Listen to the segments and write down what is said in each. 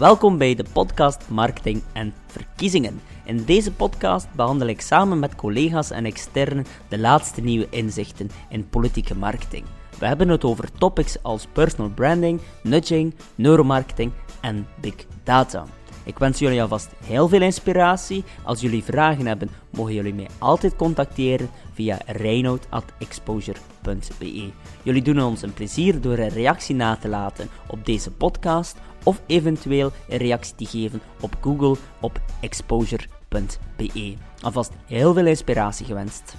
Welkom bij de podcast Marketing en Verkiezingen. In deze podcast behandel ik samen met collega's en externen de laatste nieuwe inzichten in politieke marketing. We hebben het over topics als personal branding, nudging, neuromarketing en big data. Ik wens jullie alvast heel veel inspiratie. Als jullie vragen hebben, mogen jullie mij altijd contacteren via reinoud.exposure.be. Jullie doen ons een plezier door een reactie na te laten op deze podcast of eventueel een reactie te geven op Google op exposure.be. Alvast heel veel inspiratie gewenst.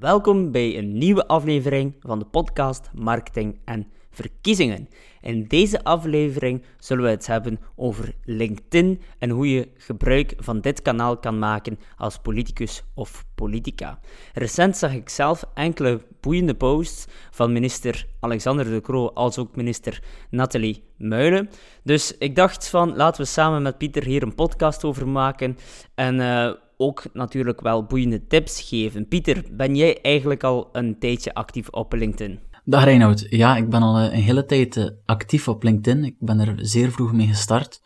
Welkom bij een nieuwe aflevering van de podcast Marketing en Verkiezingen. In deze aflevering zullen we het hebben over LinkedIn en hoe je gebruik van dit kanaal kan maken als politicus of politica. Recent zag ik zelf enkele boeiende posts van minister Alexander de Croo als ook minister Nathalie Muilen. Dus ik dacht van laten we samen met Pieter hier een podcast over maken en uh, ook natuurlijk wel boeiende tips geven. Pieter, ben jij eigenlijk al een tijdje actief op LinkedIn? Dag Reinoud. Ja, ik ben al eh, een hele tijd eh, actief op LinkedIn. Ik ben er zeer vroeg mee gestart.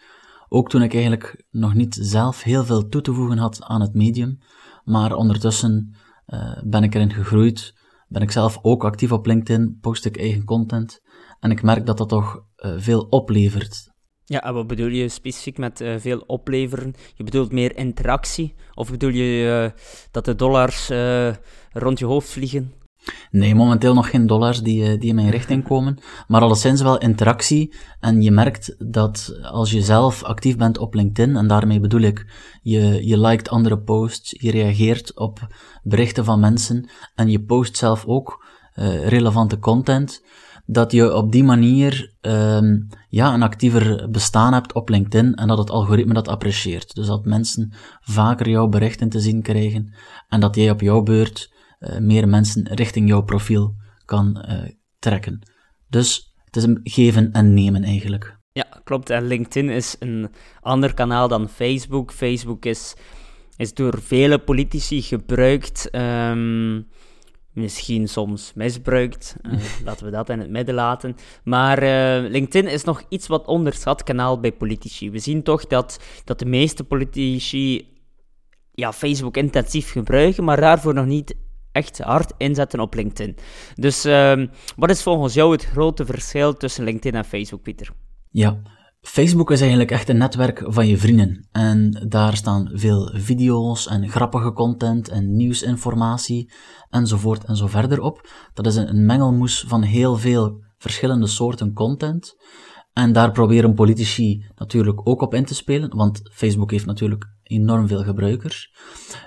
Ook toen ik eigenlijk nog niet zelf heel veel toe te voegen had aan het medium. Maar ondertussen uh, ben ik erin gegroeid. Ben ik zelf ook actief op LinkedIn, post ik eigen content. En ik merk dat dat toch veel oplevert. Ja, en wat bedoel je specifiek met uh, veel opleveren? Je bedoelt meer interactie? Of bedoel je uh, dat de dollars uh, rond je hoofd vliegen? Nee, momenteel nog geen dollars die, die in mijn richting komen, maar alleszins wel interactie. En je merkt dat als je zelf actief bent op LinkedIn, en daarmee bedoel ik, je, je liked andere posts, je reageert op berichten van mensen en je post zelf ook relevante content, dat je op die manier um, ja, een actiever bestaan hebt op LinkedIn en dat het algoritme dat apprecieert. Dus dat mensen vaker jouw berichten te zien krijgen en dat jij op jouw beurt uh, meer mensen richting jouw profiel kan uh, trekken. Dus het is een geven en nemen eigenlijk. Ja, klopt. En LinkedIn is een ander kanaal dan Facebook. Facebook is, is door vele politici gebruikt. Um, misschien soms misbruikt. Uh, laten we dat in het midden laten. Maar uh, LinkedIn is nog iets wat onderschat kanaal bij politici. We zien toch dat, dat de meeste politici ja, Facebook intensief gebruiken, maar daarvoor nog niet echt hard inzetten op LinkedIn. Dus uh, wat is volgens jou het grote verschil tussen LinkedIn en Facebook, Pieter? Ja, Facebook is eigenlijk echt een netwerk van je vrienden. En daar staan veel video's en grappige content en nieuwsinformatie enzovoort en zo verder op. Dat is een mengelmoes van heel veel verschillende soorten content. En daar proberen politici natuurlijk ook op in te spelen, want Facebook heeft natuurlijk enorm veel gebruikers.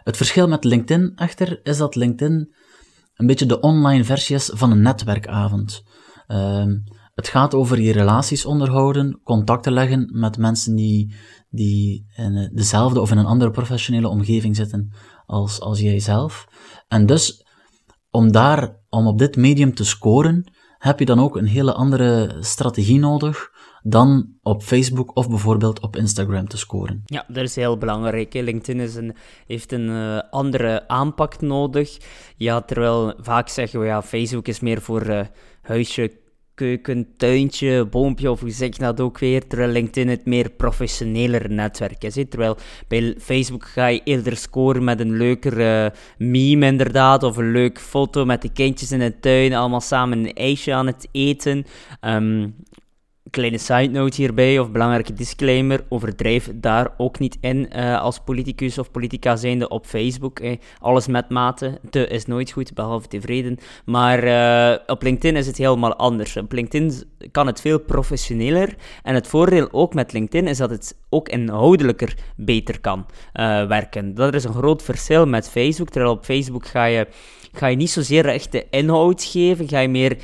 Het verschil met LinkedIn echter is dat LinkedIn een beetje de online versie is van een netwerkavond. Uh, het gaat over je relaties onderhouden, contacten leggen met mensen die, die in dezelfde of in een andere professionele omgeving zitten als, als jijzelf. En dus, om daar, om op dit medium te scoren, heb je dan ook een hele andere strategie nodig dan op Facebook of bijvoorbeeld op Instagram te scoren. Ja, dat is heel belangrijk. LinkedIn is een, heeft een uh, andere aanpak nodig. Ja, terwijl vaak zeggen we ja, Facebook is meer voor uh, huisje, keuken, tuintje, boompje of hoe zeg je dat ook weer, terwijl LinkedIn het meer professioneler netwerk is. He? Terwijl bij Facebook ga je eerder scoren met een leuker uh, meme inderdaad, of een leuk foto met de kindjes in de tuin, allemaal samen een ijsje aan het eten. Um, kleine side note hierbij, of belangrijke disclaimer, overdrijf daar ook niet in uh, als politicus of politica zijnde op Facebook. Eh. Alles met mate, te is nooit goed, behalve tevreden. Maar uh, op LinkedIn is het helemaal anders. Op LinkedIn kan het veel professioneler. En het voordeel ook met LinkedIn is dat het ook inhoudelijker beter kan werken. Dat is een groot verschil met Facebook, terwijl op Facebook ga je, ga je niet zozeer echt inhoud geven, ga je meer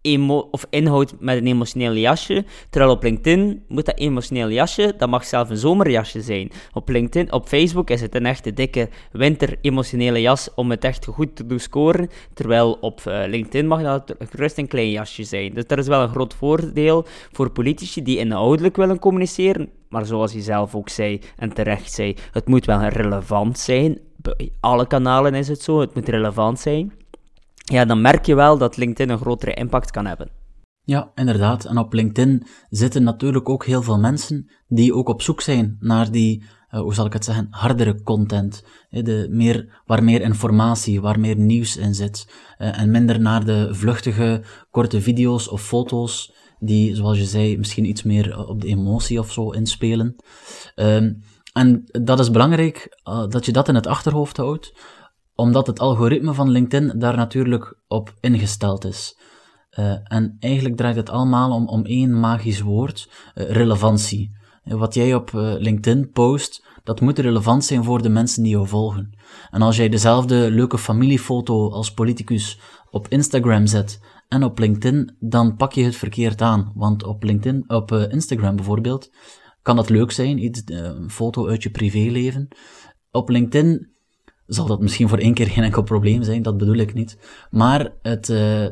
emo of inhoud met een emotioneel jasje. Terwijl op LinkedIn moet dat emotioneel jasje, dat mag zelf een zomerjasje zijn. Op LinkedIn, op Facebook is het een echte dikke winter emotionele jas om het echt goed te doen scoren. Terwijl op uh, LinkedIn mag dat rust een klein jasje zijn. Dus dat is wel een groot voordeel voor politici die inhoudelijk willen communiceren. Maar zoals je zelf ook zei en terecht zei, het moet wel relevant zijn. Bij alle kanalen is het zo, het moet relevant zijn. Ja, dan merk je wel dat LinkedIn een grotere impact kan hebben. Ja, inderdaad. En op LinkedIn zitten natuurlijk ook heel veel mensen die ook op zoek zijn naar die, uh, hoe zal ik het zeggen, hardere content. De meer, waar meer informatie, waar meer nieuws in zit. Uh, en minder naar de vluchtige, korte video's of foto's die, zoals je zei, misschien iets meer op de emotie of zo inspelen. Um, en dat is belangrijk dat je dat in het achterhoofd houdt, omdat het algoritme van LinkedIn daar natuurlijk op ingesteld is. Uh, en eigenlijk draait het allemaal om, om één magisch woord, uh, relevantie. Wat jij op LinkedIn post, dat moet relevant zijn voor de mensen die jou volgen. En als jij dezelfde leuke familiefoto als politicus op Instagram zet en op LinkedIn, dan pak je het verkeerd aan. Want op LinkedIn, op Instagram bijvoorbeeld, kan dat leuk zijn, iets, een foto uit je privéleven. Op LinkedIn zal dat misschien voor één keer geen enkel probleem zijn, dat bedoel ik niet. Maar het, uh,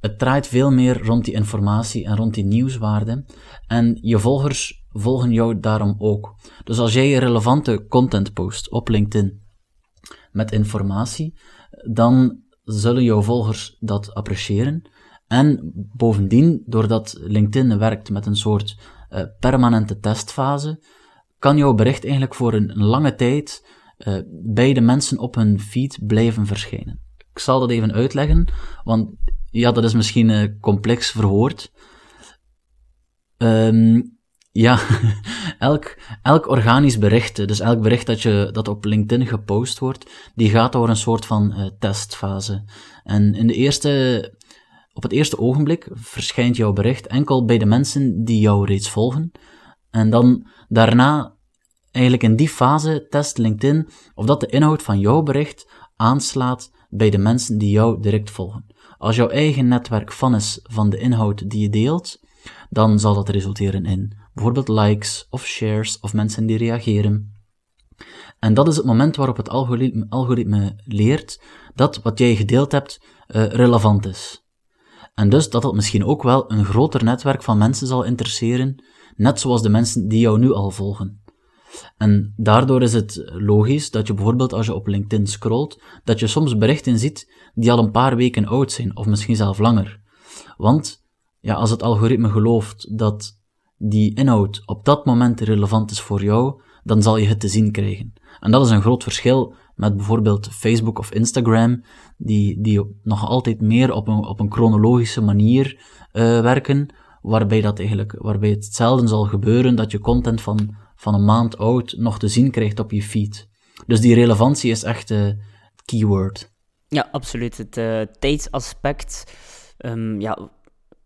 het draait veel meer rond die informatie en rond die nieuwswaarde. En je volgers volgen jou daarom ook. Dus als jij relevante content post op LinkedIn met informatie, dan zullen jouw volgers dat appreciëren. En bovendien, doordat LinkedIn werkt met een soort uh, permanente testfase, kan jouw bericht eigenlijk voor een lange tijd uh, bij de mensen op hun feed blijven verschijnen. Ik zal dat even uitleggen, want ja, dat is misschien uh, complex verwoord. Um, ja, elk, elk organisch bericht, dus elk bericht dat, je, dat op LinkedIn gepost wordt, die gaat door een soort van uh, testfase. En in de eerste, op het eerste ogenblik verschijnt jouw bericht enkel bij de mensen die jou reeds volgen. En dan daarna Eigenlijk in die fase test LinkedIn of dat de inhoud van jouw bericht aanslaat bij de mensen die jou direct volgen. Als jouw eigen netwerk van is van de inhoud die je deelt, dan zal dat resulteren in bijvoorbeeld likes of shares of mensen die reageren. En dat is het moment waarop het algoritme, leert dat wat jij gedeeld hebt uh, relevant is. En dus dat het misschien ook wel een groter netwerk van mensen zal interesseren, net zoals de mensen die jou nu al volgen. En daardoor is het logisch dat je bijvoorbeeld als je op LinkedIn scrolt, dat je soms berichten ziet die al een paar weken oud zijn, of misschien zelf langer. Want ja, als het algoritme gelooft dat die inhoud op dat moment relevant is voor jou, dan zal je het te zien krijgen. En dat is een groot verschil met bijvoorbeeld Facebook of Instagram, die, die nog altijd meer op een, op een chronologische manier uh, werken, waarbij, dat eigenlijk, waarbij het zelden zal gebeuren dat je content van van een maand oud nog te zien krijgt op je feed. Dus die relevantie is echt uh, het keyword. Ja, absoluut. Het uh, tijdsaspect, um, ja,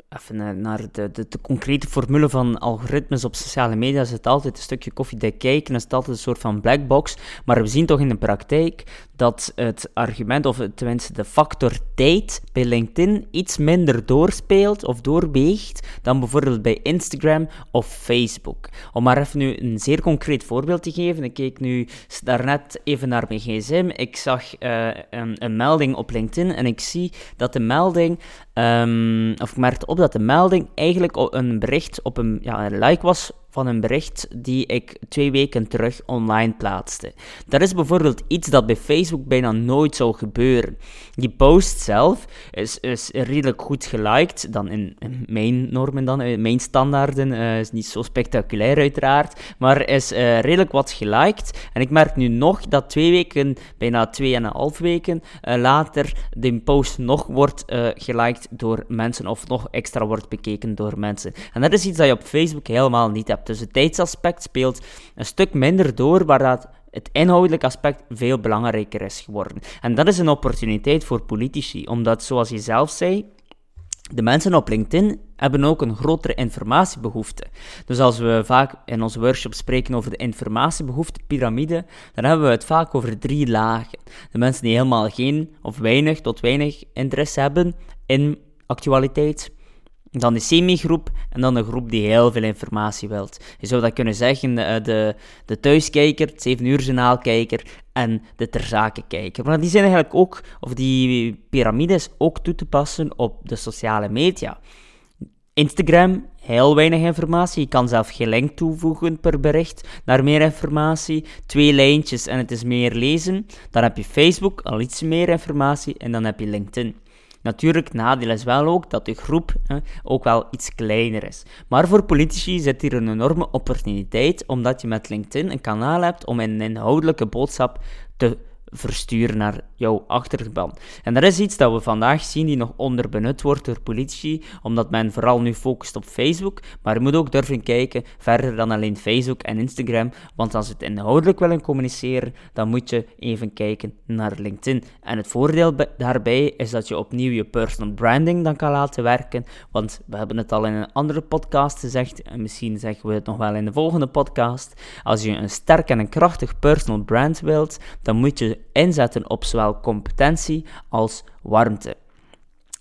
even naar de, de, de, concrete formule van algoritmes op sociale media is het altijd een stukje koffiedik kijken, is het altijd een soort van black box. Maar we zien toch in de praktijk dat het argument, of tenminste de factor tijd bij LinkedIn iets minder doorspeelt of doorweegt dan bijvoorbeeld bij Instagram of Facebook. Om maar even nu een zeer concreet voorbeeld te geven. Ik keek nu daarnet even naar mijn gsm. Ik zag uh, een, een, melding op LinkedIn en ik zie dat de melding, um, of ik merkte op dat de melding eigenlijk een bericht op een, ja, een like was van een bericht die ik twee weken terug online plaatste. Dat is bijvoorbeeld iets dat bij Facebook bijna nooit zou gebeuren. Die post zelf is, is redelijk goed geliked, dan in, mijn normen dan, in mijn standaarden, uh, is niet zo spectaculair uiteraard, maar is uh, redelijk wat geliked. En ik merk nu nog dat twee weken, bijna twee en een half weken later, de post nog wordt geliked door mensen of nog extra wordt bekeken door mensen. En dat is iets dat je op Facebook helemaal niet hebt. Dus het tijdsaspect speelt een stuk minder door, waar dat het inhoudelijk aspect veel belangrijker is geworden. En dat is een opportuniteit voor politici, omdat, zoals je zelf zei, de mensen op LinkedIn hebben ook een grotere informatiebehoefte. Dus als we vaak in onze workshop spreken over de informatiebehoefte-pyramide, dan hebben we het vaak over drie lagen. De mensen die helemaal geen of weinig tot weinig interesse hebben in actualiteit, dan de semi-groep en dan de groep die heel veel informatie wilt. Je zou dat kunnen zeggen, de, de, de thuiskijker, het 7 uur journaalkijker en de terzakenkijker. Maar die zijn eigenlijk ook, of die piramide is ook toe te passen op de sociale media. Instagram, heel weinig informatie. Je kan zelf geen link toevoegen per bericht naar meer informatie. Twee lijntjes en het is meer lezen. Dan heb je Facebook, al iets meer informatie. En dan heb je LinkedIn. Natuurlijk, nadeel is wel ook dat de groep ook wel iets kleiner is. Maar voor politici zit hier een enorme opportuniteit, omdat je met LinkedIn een kanaal hebt om een inhoudelijke boodschap te versturen naar jouw achterban. En dat is iets dat we vandaag zien die nog onderbenut wordt door politici, omdat men vooral nu focust op Facebook, maar je moet ook durven kijken verder dan alleen Facebook en Instagram, want als het inhoudelijk willen communiceren, dan moet je even kijken naar LinkedIn. En het voordeel daarbij is dat je opnieuw je personal branding dan kan laten werken, want we hebben het al in een andere podcast gezegd, en misschien zeggen we het nog wel in de volgende podcast, als je een sterk en een krachtig personal brand wilt, dan moet je inzetten op zowel competentie als warmte.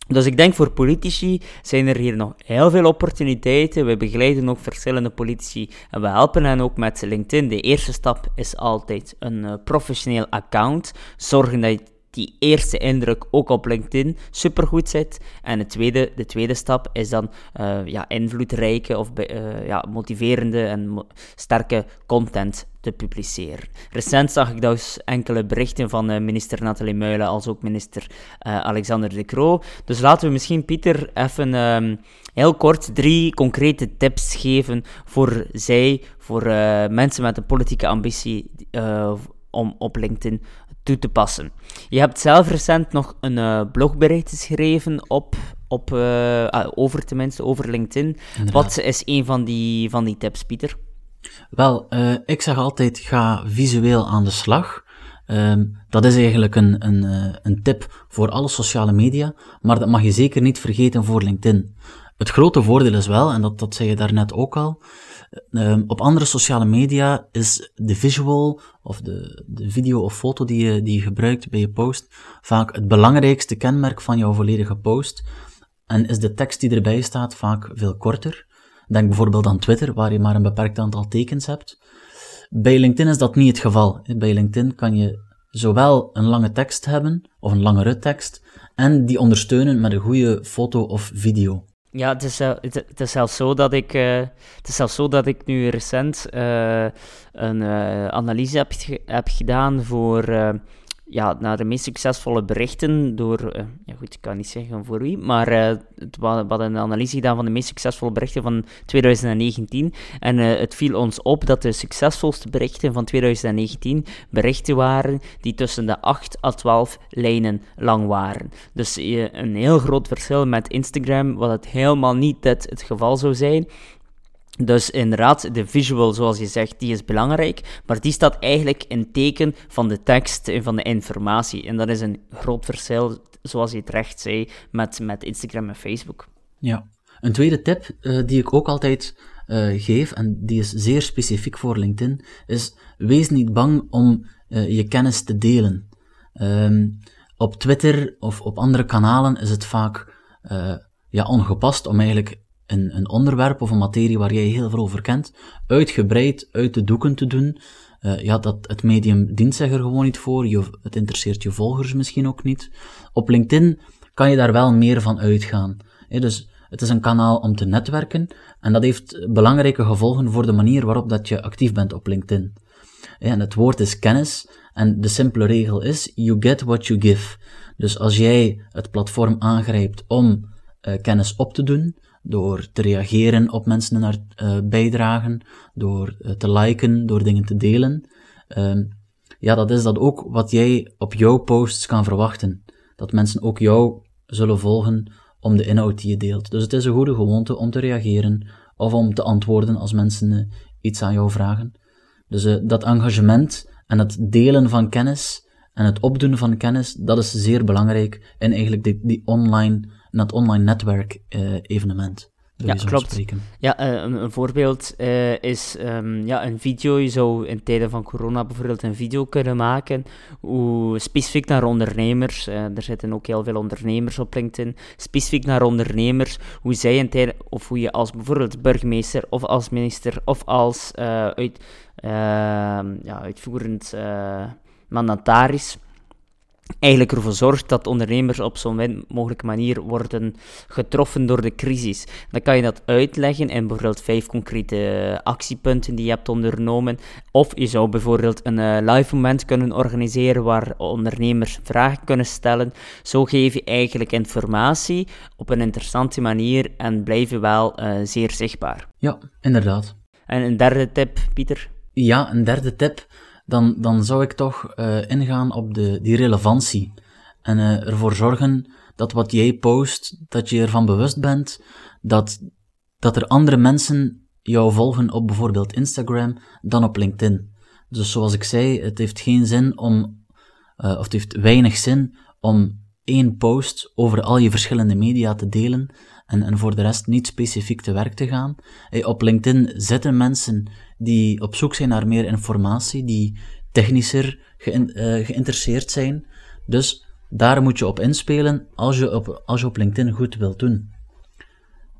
Dus ik denk voor politici zijn er hier nog heel veel opportuniteiten. We begeleiden ook verschillende politici en we helpen hen ook met LinkedIn. De eerste stap is altijd een uh, professioneel account. Zorgen dat je die eerste indruk ook op LinkedIn supergoed zit. En het tweede, de tweede stap is dan uh, ja, invloedrijke of uh, ja, motiverende en sterke content te publiceren. Recent zag ik dus enkele berichten van uh, minister Nathalie Muilen als ook minister Alexander De Croo. Dus laten we misschien Pieter even um, heel kort drie concrete tips geven voor zij, voor mensen met een politieke ambitie om op LinkedIn toe te passen. Je hebt zelf recent nog een blogbericht geschreven op, op, uh, over tenminste, over LinkedIn. Wat is een van die, van die tips, Pieter? Wel, uh, ik zeg altijd, ga visueel aan de slag. Ehm, dat is eigenlijk een, een, een tip voor alle sociale media, maar dat mag je zeker niet vergeten voor LinkedIn. Het grote voordeel is wel, en dat, dat zei je daarnet ook al, um, op andere sociale media is de visual of de, de video of foto die je, die je gebruikt bij je post vaak het belangrijkste kenmerk van jouw volledige post. En is de tekst die erbij staat vaak veel korter. Denk bijvoorbeeld aan Twitter, waar je maar een beperkt aantal tekens hebt. Bij LinkedIn is dat niet het geval. Bij LinkedIn kan je zowel een lange tekst hebben, of een langere tekst, en die ondersteunen met een goede foto of video. Ja, het is, het, is zelfs zo dat ik, uh, het is zelfs zo dat ik nu recent uh, een analyse heb, heb gedaan voor ja, naar de meest succesvolle berichten door, uh, ja goed, ik kan niet zeggen voor wie, maar uh, het, we hadden een analyse gedaan van de meest succesvolle berichten van 2019. En uh, het viel ons op dat de succesvolste berichten van 2019 berichten waren die tussen de 8 à 12 lijnen lang waren. Dus een heel groot verschil met Instagram, wat het helemaal niet het geval zou zijn. Dus inderdaad, de visual, zoals je zegt, die is belangrijk, maar die staat eigenlijk in teken van de tekst en van de informatie. En dat is een groot verschil, zoals je terecht zei, met, met Instagram en Facebook. Ja. Een tweede tip uh, die ik ook altijd uh, geef, en die is zeer specifiek voor LinkedIn, is wees niet bang om uh, je kennis te delen. Um, op Twitter of op andere kanalen is het vaak ja, ongepast om eigenlijk een, een onderwerp of een materie waar jij heel veel over kent, uitgebreid uit de doeken te doen. Uh, ja, dat, het medium dient zich er gewoon niet voor. Je, het interesseert je volgers misschien ook niet. Op LinkedIn kan je daar wel meer van uitgaan. dus het is een kanaal om te netwerken en dat heeft belangrijke gevolgen voor de manier waarop dat je actief bent op LinkedIn. en het woord is kennis en de simpele regel is you get what you give. Dus als jij het platform aangrijpt om uh, kennis op te doen, door te reageren op mensen naar uh, bijdragen, door uh, te liken, door dingen te delen. Uh, ja, dat is dat ook wat jij op jouw posts kan verwachten. Dat mensen ook jou zullen volgen om de inhoud die je deelt. Dus het is een goede gewoonte om te reageren of om te antwoorden als mensen uh, iets aan jou vragen. Dus dat engagement en het delen van kennis en het opdoen van kennis, dat is zeer belangrijk in eigenlijk die, die online dat online netwerk uh, evenement. Ja, klopt. Ja, uh, een, een, voorbeeld uh, is um, ja, een video. Je zou in tijden van corona bijvoorbeeld een video kunnen maken, hoe, specifiek naar ondernemers. er zitten ook heel veel ondernemers op LinkedIn. Specifiek naar ondernemers, hoe zij in tijden, of hoe je als bijvoorbeeld burgemeester of als minister of als uit, ehm, ja, uitvoerend mandataris eigenlijk ervoor zorgt dat ondernemers op zo'n min mogelijke manier worden getroffen door de crisis. Dan kan je dat uitleggen in bijvoorbeeld vijf concrete actiepunten die je hebt ondernomen. Of je zou bijvoorbeeld een uh, live moment kunnen organiseren waar ondernemers vragen kunnen stellen. Zo geef je eigenlijk informatie op een interessante manier en blijf je wel uh, zeer zichtbaar. Ja, inderdaad. En een derde tip, Pieter? Ja, een derde tip dan, dan zou ik toch uh, ingaan op de, die relevantie. En uh, ervoor zorgen dat wat jij post, dat je ervan bewust bent dat, dat er andere mensen jou volgen op bijvoorbeeld Instagram dan op LinkedIn. Dus zoals ik zei, het heeft geen zin om, uh, of het heeft weinig zin om één post over al je verschillende media te delen en, en voor de rest niet specifiek te werk te gaan. Op LinkedIn zitten mensen die op zoek zijn naar meer informatie, die technischer eh, geïnteresseerd zijn. Dus daar moet je op inspelen als je op, als je op LinkedIn goed wilt doen.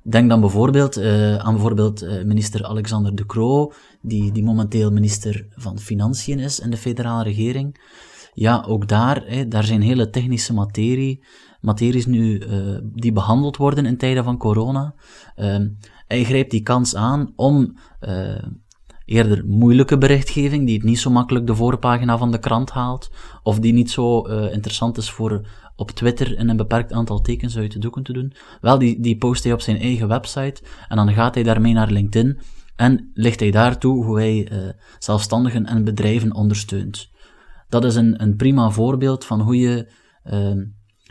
Denk dan bijvoorbeeld uh, aan bijvoorbeeld uh, minister Alexander De Croo, die, die momenteel minister van Financiën is in de federale regering. Ja, ook daar, hè, daar zijn hele technische materie, materies nu uh, die behandeld worden in tijden van corona. hij grijpt die kans aan om eerder moeilijke berichtgeving, die het niet zo makkelijk de voorpagina van de krant haalt, of die niet zo uh, interessant is voor op Twitter in een beperkt aantal tekens uit de doeken te doen. Wel, die, die post hij op zijn eigen website, en dan gaat hij daarmee naar LinkedIn, en ligt hij daartoe hoe hij zelfstandigen en bedrijven ondersteunt. Dat is een, een prima voorbeeld van hoe je uh,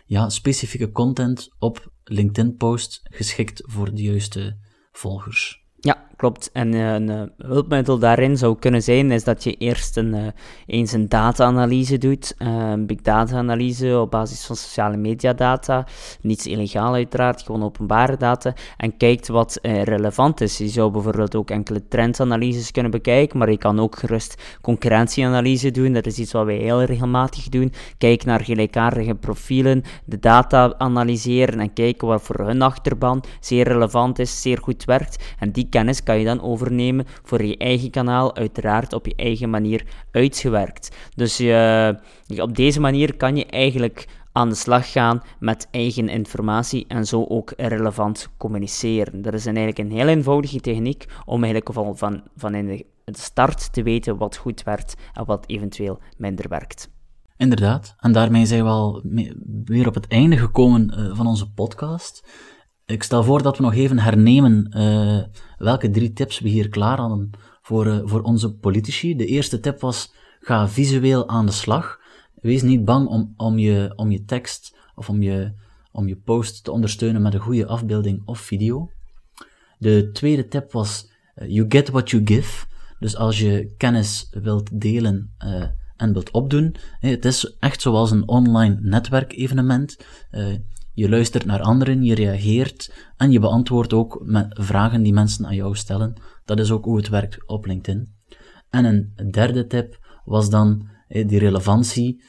ja, specifieke content op LinkedIn post geschikt voor de juiste volgers. Klopt. En uh, een uh, hulpmiddel daarin zou kunnen zijn, is dat je eerst een, uh, eens een data-analyse doet, een big data-analyse op basis van sociale media data, niets illegaal uiteraard, gewoon openbare data, en kijkt wat relevant is. Je zou bijvoorbeeld ook enkele trendanalyses kunnen bekijken, maar je kan ook gerust concurrentieanalyse doen, dat is iets wat wij heel regelmatig doen. Kijk naar gelijkaardige profielen, de data analyseren en kijken wat voor hun achterban zeer relevant is, zeer goed werkt, en die kennis kan je dan overnemen voor je eigen kanaal, uiteraard op je eigen manier uitgewerkt. Dus je, op deze manier kan je eigenlijk aan de slag gaan met eigen informatie en zo ook relevant communiceren. Dat is eigenlijk een heel eenvoudige techniek om eigenlijk van, van, van in de start te weten wat goed werkt en wat eventueel minder werkt. Inderdaad, en daarmee zijn we al weer op het einde gekomen uh, van onze podcast. Ik stel voor dat we nog even hernemen uh, welke drie tips we hier klaar hadden voor, uh, voor onze politici. De eerste tip was, ga visueel aan de slag. Wees niet bang om, om, je, om je tekst of om je, om je post te ondersteunen met een goede afbeelding of video. De tweede tip was, uh, you get what you give. Dus als je kennis wilt delen en wilt opdoen, het is echt zoals een online netwerkevenement. Je luistert naar anderen, je reageert en je beantwoordt ook met vragen die mensen aan jou stellen. Dat is ook hoe het werkt op LinkedIn. En een derde tip was dan die relevantie.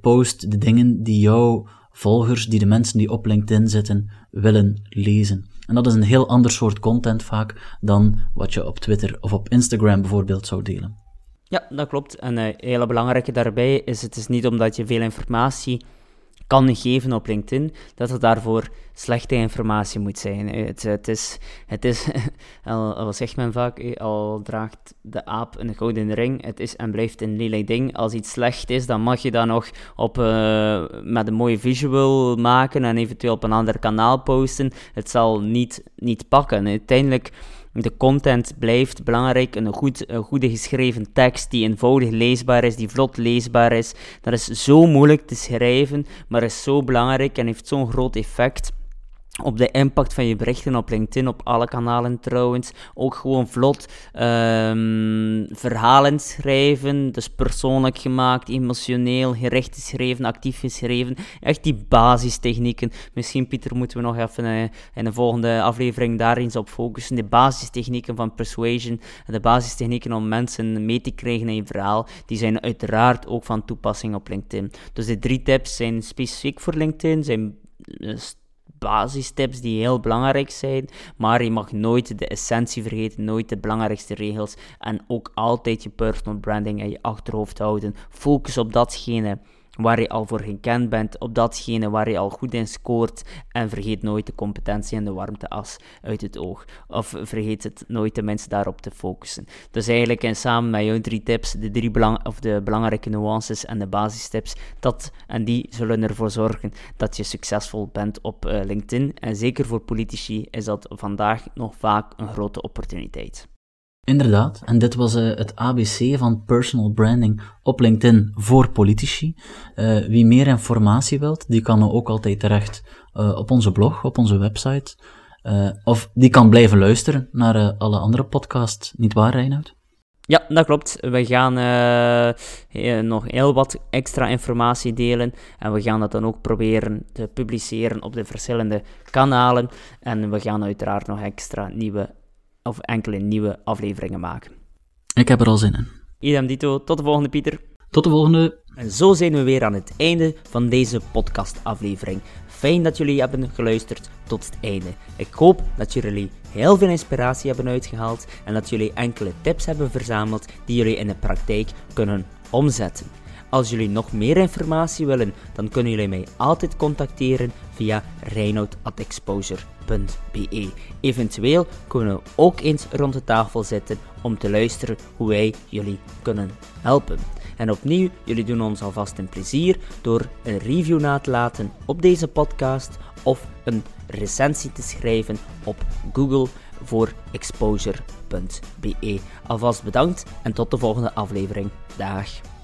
Post de dingen die jouw volgers, die de mensen die op LinkedIn zitten, willen lezen. En dat is een heel ander soort content vaak dan wat je op Twitter of op Instagram bijvoorbeeld zou delen. Ja, dat klopt. En een uh, hele belangrijke daarbij is: het is niet omdat je veel informatie kan geven op LinkedIn, dat het daarvoor slechte informatie moet zijn. Het, het is, het is al, wat zegt men vaak, al draagt de aap een gouden ring, het is en blijft een lelijk ding. Als iets slecht is, dan mag je dat nog op, uh, met een mooie visual maken en eventueel op een ander kanaal posten. Het zal niet, niet pakken. Uiteindelijk de content blijft belangrijk. Een, goed, een goede geschreven tekst die eenvoudig leesbaar is, die vlot leesbaar is. Dat is zo moeilijk te schrijven, maar is zo belangrijk en heeft zo'n groot effect op de impact van je berichten op LinkedIn, op alle kanalen trouwens. Ook gewoon vlot um, verhalen schrijven, dus persoonlijk gemaakt, emotioneel, gericht geschreven, actief geschreven. Echt die basistechnieken. Misschien, Pieter, moeten we nog even uh, in de volgende aflevering daar eens op focussen. De basistechnieken van persuasion, de basistechnieken om mensen mee te krijgen in je verhaal, die zijn uiteraard ook van toepassing op LinkedIn. Dus de drie tips zijn specifiek voor LinkedIn, zijn... Uh, basistips die heel belangrijk zijn, maar je mag nooit de essentie vergeten, nooit de belangrijkste regels en ook altijd je personal branding in je achterhoofd houden. Focus op datgene waar je al voor gekend bent, op datgene waar je al goed in scoort. En vergeet nooit de competentie en de warmteas uit het oog. Of vergeet het nooit de mensen daarop te focussen. Dus eigenlijk en samen met jouw drie tips, de drie belang of de belangrijke nuances en de basistips, dat, en die zullen ervoor zorgen dat je succesvol bent op uh, LinkedIn. En zeker voor politici is dat vandaag nog vaak een grote opportuniteit. Inderdaad, en dit was uh, het ABC van personal branding op LinkedIn voor politici. Uh, wie meer informatie wilt, die kan ook altijd terecht uh, op onze blog, op onze website. of die kan blijven luisteren naar alle andere podcasts, niet waar Reinoud? Ja, dat klopt. We gaan nog heel wat extra informatie delen en we gaan dat dan ook proberen te publiceren op de verschillende kanalen. En we gaan uiteraard nog extra nieuwe of enkele nieuwe afleveringen maken. Ik heb er al zin in. Idem dito, tot de volgende Pieter. Tot de volgende. En zo zijn we weer aan het einde van deze podcastaflevering. Fijn dat jullie hebben geluisterd tot het einde. Ik hoop dat jullie heel veel inspiratie hebben uitgehaald en dat jullie enkele tips hebben verzameld die jullie in de praktijk kunnen omzetten. Als jullie nog meer informatie willen, dan kunnen jullie mij altijd contacteren via reinoud.exposure.be. Eventueel kunnen we ook eens rond de tafel zitten om te luisteren hoe wij jullie kunnen helpen. En opnieuw, jullie doen ons alvast een plezier door een review na te laten op deze podcast of een recensie te schrijven op Google voor exposure.be. Alvast bedankt en tot de volgende aflevering. Dag.